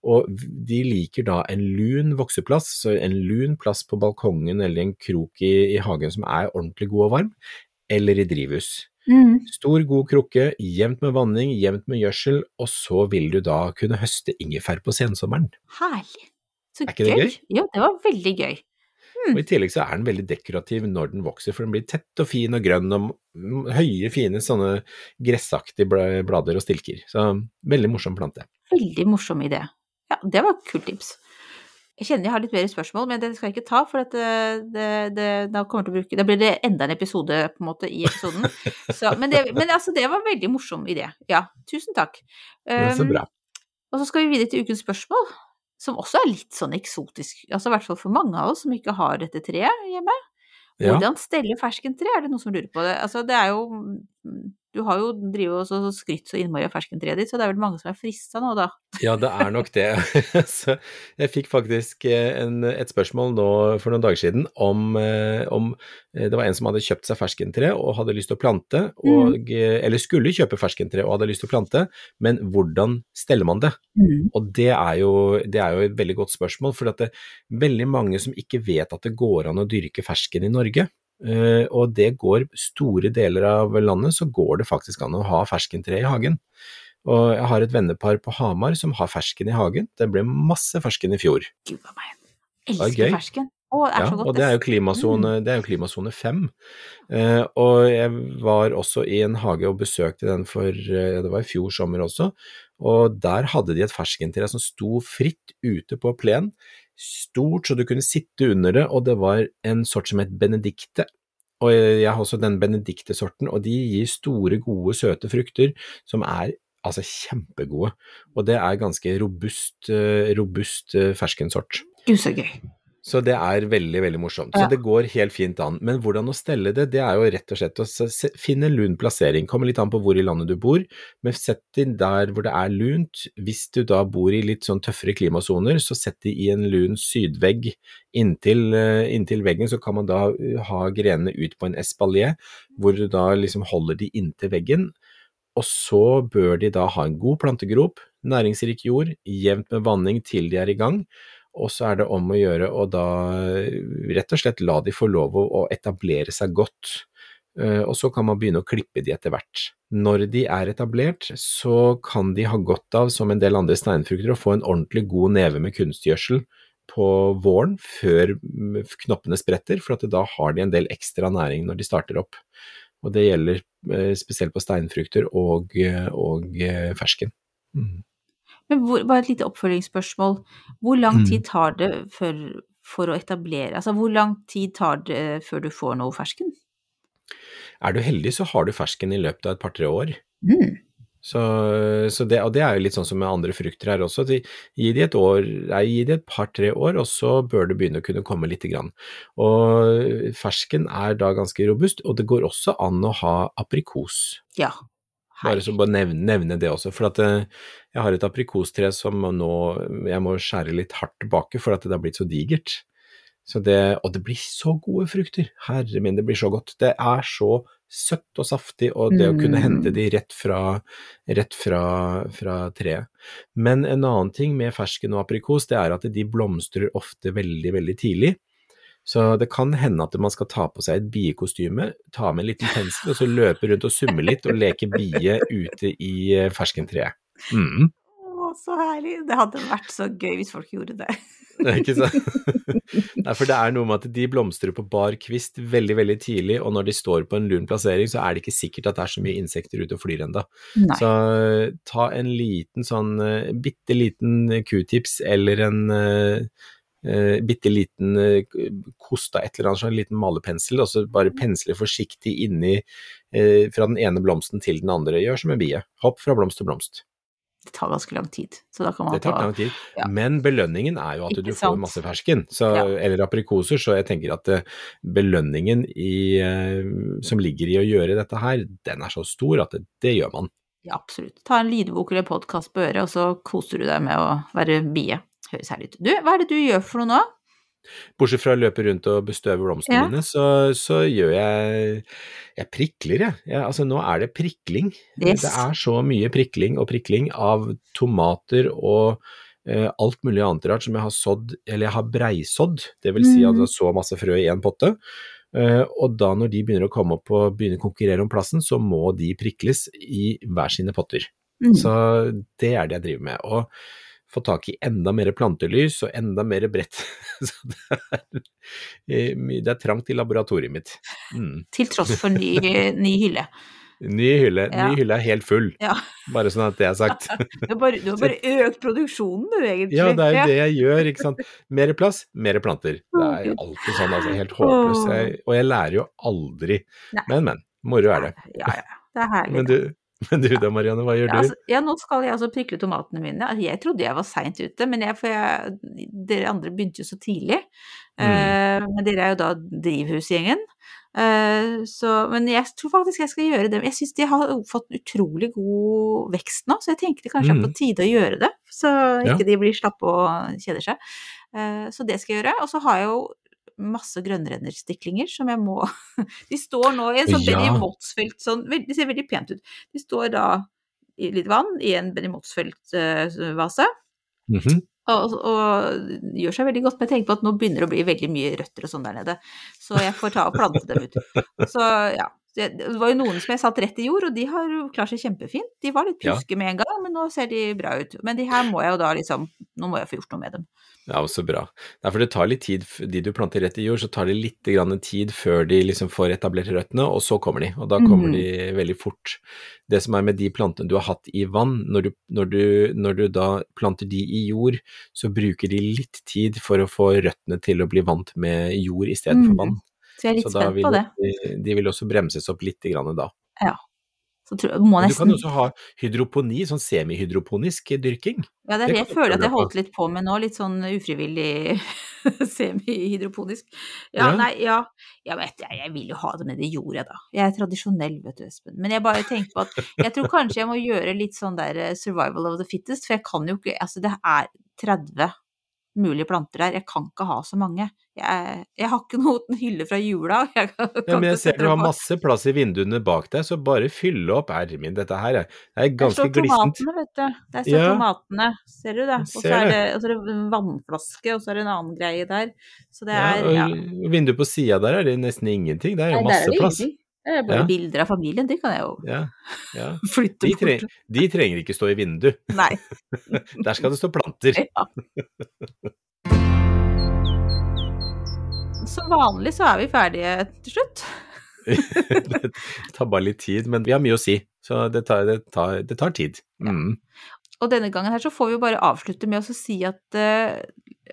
og de liker da en lun vokseplass, så en lun plass på balkongen eller en krok i, i hagen som er ordentlig god og varm, eller i drivhus. Mm. Stor, god krukke, jevnt med vanning, jevnt med gjødsel, og så vil du da kunne høste ingefær på sensommeren. Herlig. Så det gøy? Jo, det var veldig gøy. Og I tillegg så er den veldig dekorativ når den vokser, for den blir tett og fin og grønn og høye, fine sånne gressaktige blader og stilker. Så veldig morsom plante. Veldig morsom idé. Ja, det var et kult tips. Jeg kjenner jeg har litt mer spørsmål, men det skal jeg ikke ta, for at det, det, det, da, kommer til å bruke, da blir det enda en episode på en måte i episoden. Så, men, det, men altså, det var en veldig morsom idé. Ja, tusen takk. Det er så Um, bra. Og så skal vi videre til ukens spørsmål, som også er litt sånn eksotisk, altså i hvert fall for mange av oss som ikke har dette treet hjemme. Hvordan stelle ferskentre, er det noen som lurer på det? Altså, det er jo Du har jo drevet og skrytt så innmari av ferskentreet ditt, så det er vel mange som er frista nå, da? Ja, det er nok det. Så jeg fikk faktisk eh, en, et spørsmål nå for noen dager siden om, eh, om eh, Det var en som hadde kjøpt seg ferskentre og hadde lyst til å plante, og, mm. eller skulle kjøpe ferskentre og hadde lyst til å plante, men hvordan steller man det? Og det er, jo, det er jo et veldig godt spørsmål, for det er veldig mange som ikke vet at det går an å dyrke fersken i Norge. Eh, og det går store deler av landet så går det faktisk an å ha ferskentre i hagen. Og jeg har et vennepar på Hamar som har fersken i hagen. Det ble masse fersken i fjor. Gud a meg. er Elsker fersken. Å, det er Ja, så godt. og det er jo klimasone, det er jo klimasone fem. Eh, og jeg var også i en hage og besøkte den for, eh, det var i fjor sommer også, og der hadde de et ferskentre som sto fritt ute på plen, stort så du kunne sitte under det, og det var en sort som het benedikte. Og jeg har også den benedikte-sorten, og de gir store, gode, søte frukter som er altså kjempegode. Og det er ganske robust, eh, robust eh, ferskensort. Gud, så gøy. Så det er veldig, veldig morsomt. Så det går helt fint an. Men hvordan å stelle det, det er jo rett og slett å finne en lun plassering. Kommer litt an på hvor i landet du bor, men sett inn der hvor det er lunt. Hvis du da bor i litt sånn tøffere klimasoner, så sett de i en lun sydvegg inntil, eh, inntil veggen, så kan man da eh, ha grenene ut på en espalier, hvor du da liksom holder de inntil veggen. Og så bør de da ha en god plantegrop, næringsrik jord, jevnt med vanning til de er i gang. Og så er det om å gjøre å da eh, rett og slett la de få lov å, etablere seg godt. Eh, Og så kan man begynne å klippe de etter hvert. Når de er etablert, så kan de ha godt av, som en del andre steinfrukter, å få en ordentlig god neve med kunstgjødsel på våren, før knoppene spretter, for da har de en del ekstra næring når de starter opp. Og det gjelder eh, spesielt på steinfrukter og, og fersken. Mm. Men hvor, bare et lite oppfølgingsspørsmål. Hvor lang Mm. tid tar det for, for å etablere Altså, hvor lang tid tar det før du får noe fersken? Er du heldig, så har du fersken i løpet av et par-tre år. Mm. Så, så det, og det er jo litt sånn som med andre frukter her også. De, Gi de et år, nei, gi de et par-tre år, og så bør det begynne å kunne komme lite grann. Og fersken er da ganske robust, og det går også an å ha aprikos. Ja. Bare så bare nevne, nevne det også, for at eh, jeg har et aprikostre som nå jeg må skjære litt hardt tilbake for at det har blitt så digert. Så det, og det blir så gode frukter, herre min, det blir så godt. Det er så søtt og saftig, og det å kunne Mm. hente de rett fra, rett fra, fra treet. Men en annen ting med fersken og aprikos, det er at de blomstrer ofte veldig, veldig tidlig. Så det kan hende at man skal ta på seg et biekostyme, ta med en liten pensel og så løpe rundt og summe litt og leke bie ute i eh, ferskentreet. Mm. Å, så herlig. Det hadde vært så gøy hvis folk gjorde det. det er Ikke sant? Nei, for det er noe med at de blomstrer på bar kvist veldig, veldig tidlig, og når de står på en lun plassering, så er det ikke sikkert at det er så mye insekter ute og flyr ennå. Så eh, ta en liten sånn uh, bitte liten q-tips eller en uh, bitte liten uh, kost et eller annet, sånn en liten malepensel, og så bare pensle forsiktig inni eh, fra den ene blomsten til den andre. Gjør som en bie. Hopp fra blomst til blomst. Det tar ganske lang tid. Så da kan man Det tar ta lang tid, ja. men belønningen er jo at du får masse fersken, så, Ja. eller aprikoser, så jeg tenker at eh, belønningen i, eh, som ligger i å gjøre dette her, den er så stor at det, det gjør man. Ja, absolutt. Ta en lydbok eller podkast på øret, og så koser du deg med å være bie. Høres herlig ut. Du, hva er det du gjør for noe nå? Bortsett fra å løpe rundt og bestøve blomstene Ja. mine, så, så gjør jeg Jeg prikler, jeg. jeg. Altså, nå er det prikling. Yes. Det er så mye prikling og prikling av tomater og eh, alt mulig annet rart som jeg har sådd, eller jeg har breisådd, det vil si at Mhm. jeg så masse frø i én potte. Eh, og da når de begynner å komme opp og begynner å konkurrere om plassen, så må de prikles i hver sine potter. Mm. Så det er det jeg driver med. Og få tak i enda mer plantelys og enda mer brett. Så det er, eh, det er trangt i laboratoriet mitt. Mm. Til tross for ny, ny hylle. Ny hylle. Ja. Ny hylle er helt full, Ja. bare sånn at det er sagt. Du har bare, du har bare økt produksjonen, du, egentlig. Ja, det er jo det jeg gjør, ikke sant. Mer plass, mer planter. Det er alltid sånn, altså. Helt håpløst. Og jeg lærer jo aldri. Nei. Men, men. Moro er det. Ja, ja. Det er herlig. Men du, men du da, Marianne, hva gjør Ja, du? altså, ja, nå skal jeg altså prikle tomatene mine. Altså, Jeg trodde jeg var seint ute, men jeg, jeg, dere andre begynte jo så tidlig. Mm. Uh, men dere er jo da drivhusgjengen. Uh, så, men jeg tror faktisk jeg skal gjøre det. Jeg syns de har fått utrolig god vekst nå, så jeg tenkte kanskje Mm. på tide å gjøre det. Så Ja. ikke de blir slappe og kjeder seg. Uh, så det skal jeg gjøre. Og så har jeg jo masse grønnrennerstiklinger som jeg må De står nå i en sånn Ja. Benny Motsfeldt sånn Det ser veldig pent ut. De står da i litt vann i en Benny Motsfeldt-vase. Mhm. Og, og gjør seg veldig godt. Men jeg tenker på at nå begynner det å bli veldig mye røtter og sånn der nede. Så jeg får ta og plante dem ut. Så ja. Det var jo noen som jeg satt rett i jord, og de har klart seg kjempefint. De var litt Ja. med en gang, men nå ser de bra ut. Men de her må jeg jo da liksom Nå må jeg få gjort noe med dem. Ja, så bra. Nei, for det tar litt tid, de du planter rett i jord, så tar det litt grann tid før de liksom får etablert røttene, og så kommer de. Og da kommer Mhm. de veldig fort. Det som er med de plantene du har hatt i vann, når du, når du, når du da planter de i jord, så bruker de litt tid for å få røttene til å bli vant med jord i stedet for Mhm. vann. Så jeg er litt spent på det. de, de vil også bremses opp litt grann da. Så tror, Men du kan også ha hydroponi, sånn semihydroponisk dyrking. Ja, det er det det jeg føler at jeg holdt litt på med nå, litt sånn ufrivillig semihydroponisk. Ja, Ja. nei, ja. ja vet jeg, jeg vil jo ha det nedi jorda, da. Jeg er tradisjonell, vet du, Espen. Men jeg bare tenker på at jeg tror kanskje jeg må gjøre litt sånn der eh, survival of the fittest, for jeg kan jo ikke Altså, det er 30 mulige planter der, jeg kan ikke ha så mange. Jeg, jeg har ikke noen hylle fra jula. Jeg kan, Ja, kan men jeg ikke ser du har masse plass i vinduene bak deg, så bare fylle opp Ermin. Dette her er, det er Der ganske står glissent. tomatene, vet du. Der står Ja. tomatene. Ser du det? Og så er det. det, og så er det en vannflaske, og så er det en annen greie der. Så det Ja, er og ja. vinduet på sida der er det nesten ingenting. Det er jo masse plass. ingenting. Det er bare Ja. bilder av familien, de kan jeg jo Ja, ja. flytte De, bort. de trenger ikke stå i vindu. Nei. Der skal det stå planter. Som vanlig så er vi ferdige til slutt. det tar bare litt tid, men vi har mye å si. Så det tar, det tar, det tar tid. Mm. Og denne gangen her så får vi jo bare avslutte med å si at eh,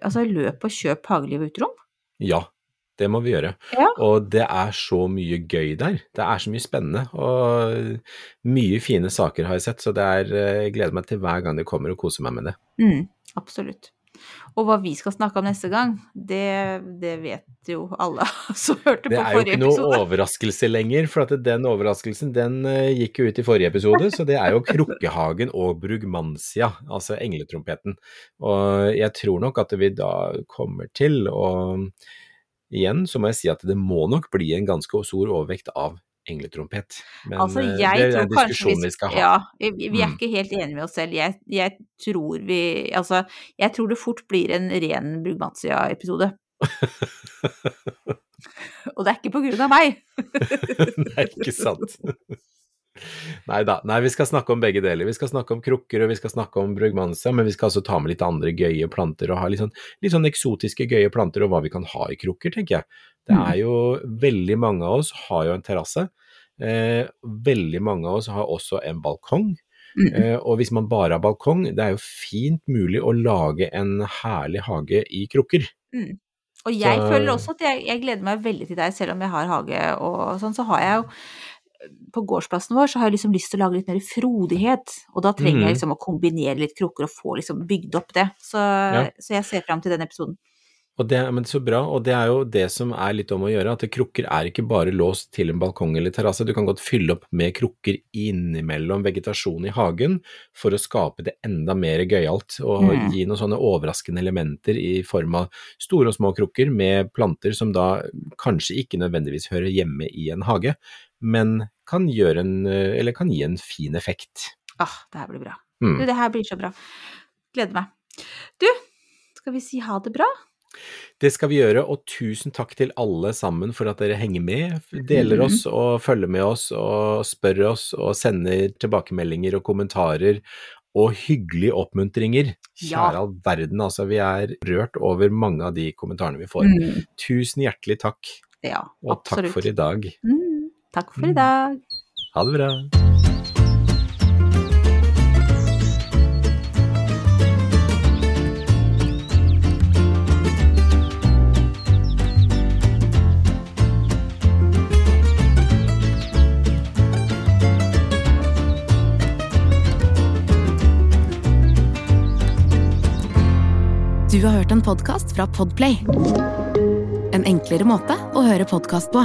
altså løp og kjøp Hageliv uterom. Ja, det må vi gjøre. Ja. Og det er så mye gøy der. Det er så mye spennende. Og mye fine saker har jeg sett, så det er, eh, jeg gleder meg til hver gang det kommer og koser meg med det. Mm, absolutt. Og hva vi skal snakke om neste gang, det, det vet jo alle som hørte på forrige episode. Det er jo ikke noe episode. overraskelse lenger, for at den overraskelsen den eh, gikk jo ut i forrige episode, så det er jo Krukkehagen og Brugmansia, altså engletrompeten. Og jeg tror nok at vi da kommer til å Igjen så må jeg si at det må nok bli en ganske stor overvekt av engletrompet. Men Altså, eh, jeg det er en diskusjon vi skal ha. Ja, vi, vi er Mm. ikke helt enige med oss selv. Jeg, jeg tror vi Altså, jeg tror det fort blir en ren Brugmansia-episode. Og det er ikke på grunn av meg. Nei, ikke sant. Nei da. Nei, vi skal snakke om begge deler. Vi skal snakke om krukker og vi skal snakke om brugmansia, men vi skal også ta med litt andre gøye planter og ha litt sånn, litt sånn eksotiske gøye planter og hva vi kan ha i krukker, tenker jeg. Det Mm. er jo veldig mange av oss har jo en terrasse. Eh, veldig mange av oss har også en balkong. Mm. Eh, og hvis man bare har balkong, det er jo fint mulig å lage en herlig hage i krukker. Og jeg Så- føler også at jeg, jeg gleder meg veldig til deg, selv om jeg har hage og sånn, så har jeg jo på gårdsplassen vår så har jeg liksom lyst til å lage litt mer frodighet, og da trenger mm. jeg liksom å kombinere litt krukker og få liksom bygd opp det. Så, Ja. så jeg ser fram til den episoden. Og det, men så bra, og det er jo det som er litt om å gjøre, at krukker er ikke bare låst til en balkong eller terrasse, du kan godt fylle opp med krukker innimellom vegetasjonen i hagen for å skape det enda mer gøyalt, og Mm. gi noen sånne overraskende elementer i form av store og små krukker med planter som da kanskje ikke nødvendigvis hører hjemme i en hage, men kan, gjøre en, eller kan gi en fin effekt. Ah, det her blir bra. Mm. Du, det her blir så bra. Gleder meg. Du, skal vi si ha det bra? Det skal vi gjøre, og tusen takk til alle sammen for at dere henger med, deler Mhm. oss og følger med oss og spør oss og sender tilbakemeldinger og kommentarer og hyggelige oppmuntringer. Kjære all verden, altså vi er rørt over mange av de kommentarene vi får. Mm. Tusen hjertelig takk, Ja, og takk for i dag. Mm. Takk for i Mm. dag. Ha det bra. Du har hørt en podkast fra Podplay. En enklere måte å høre podkast på.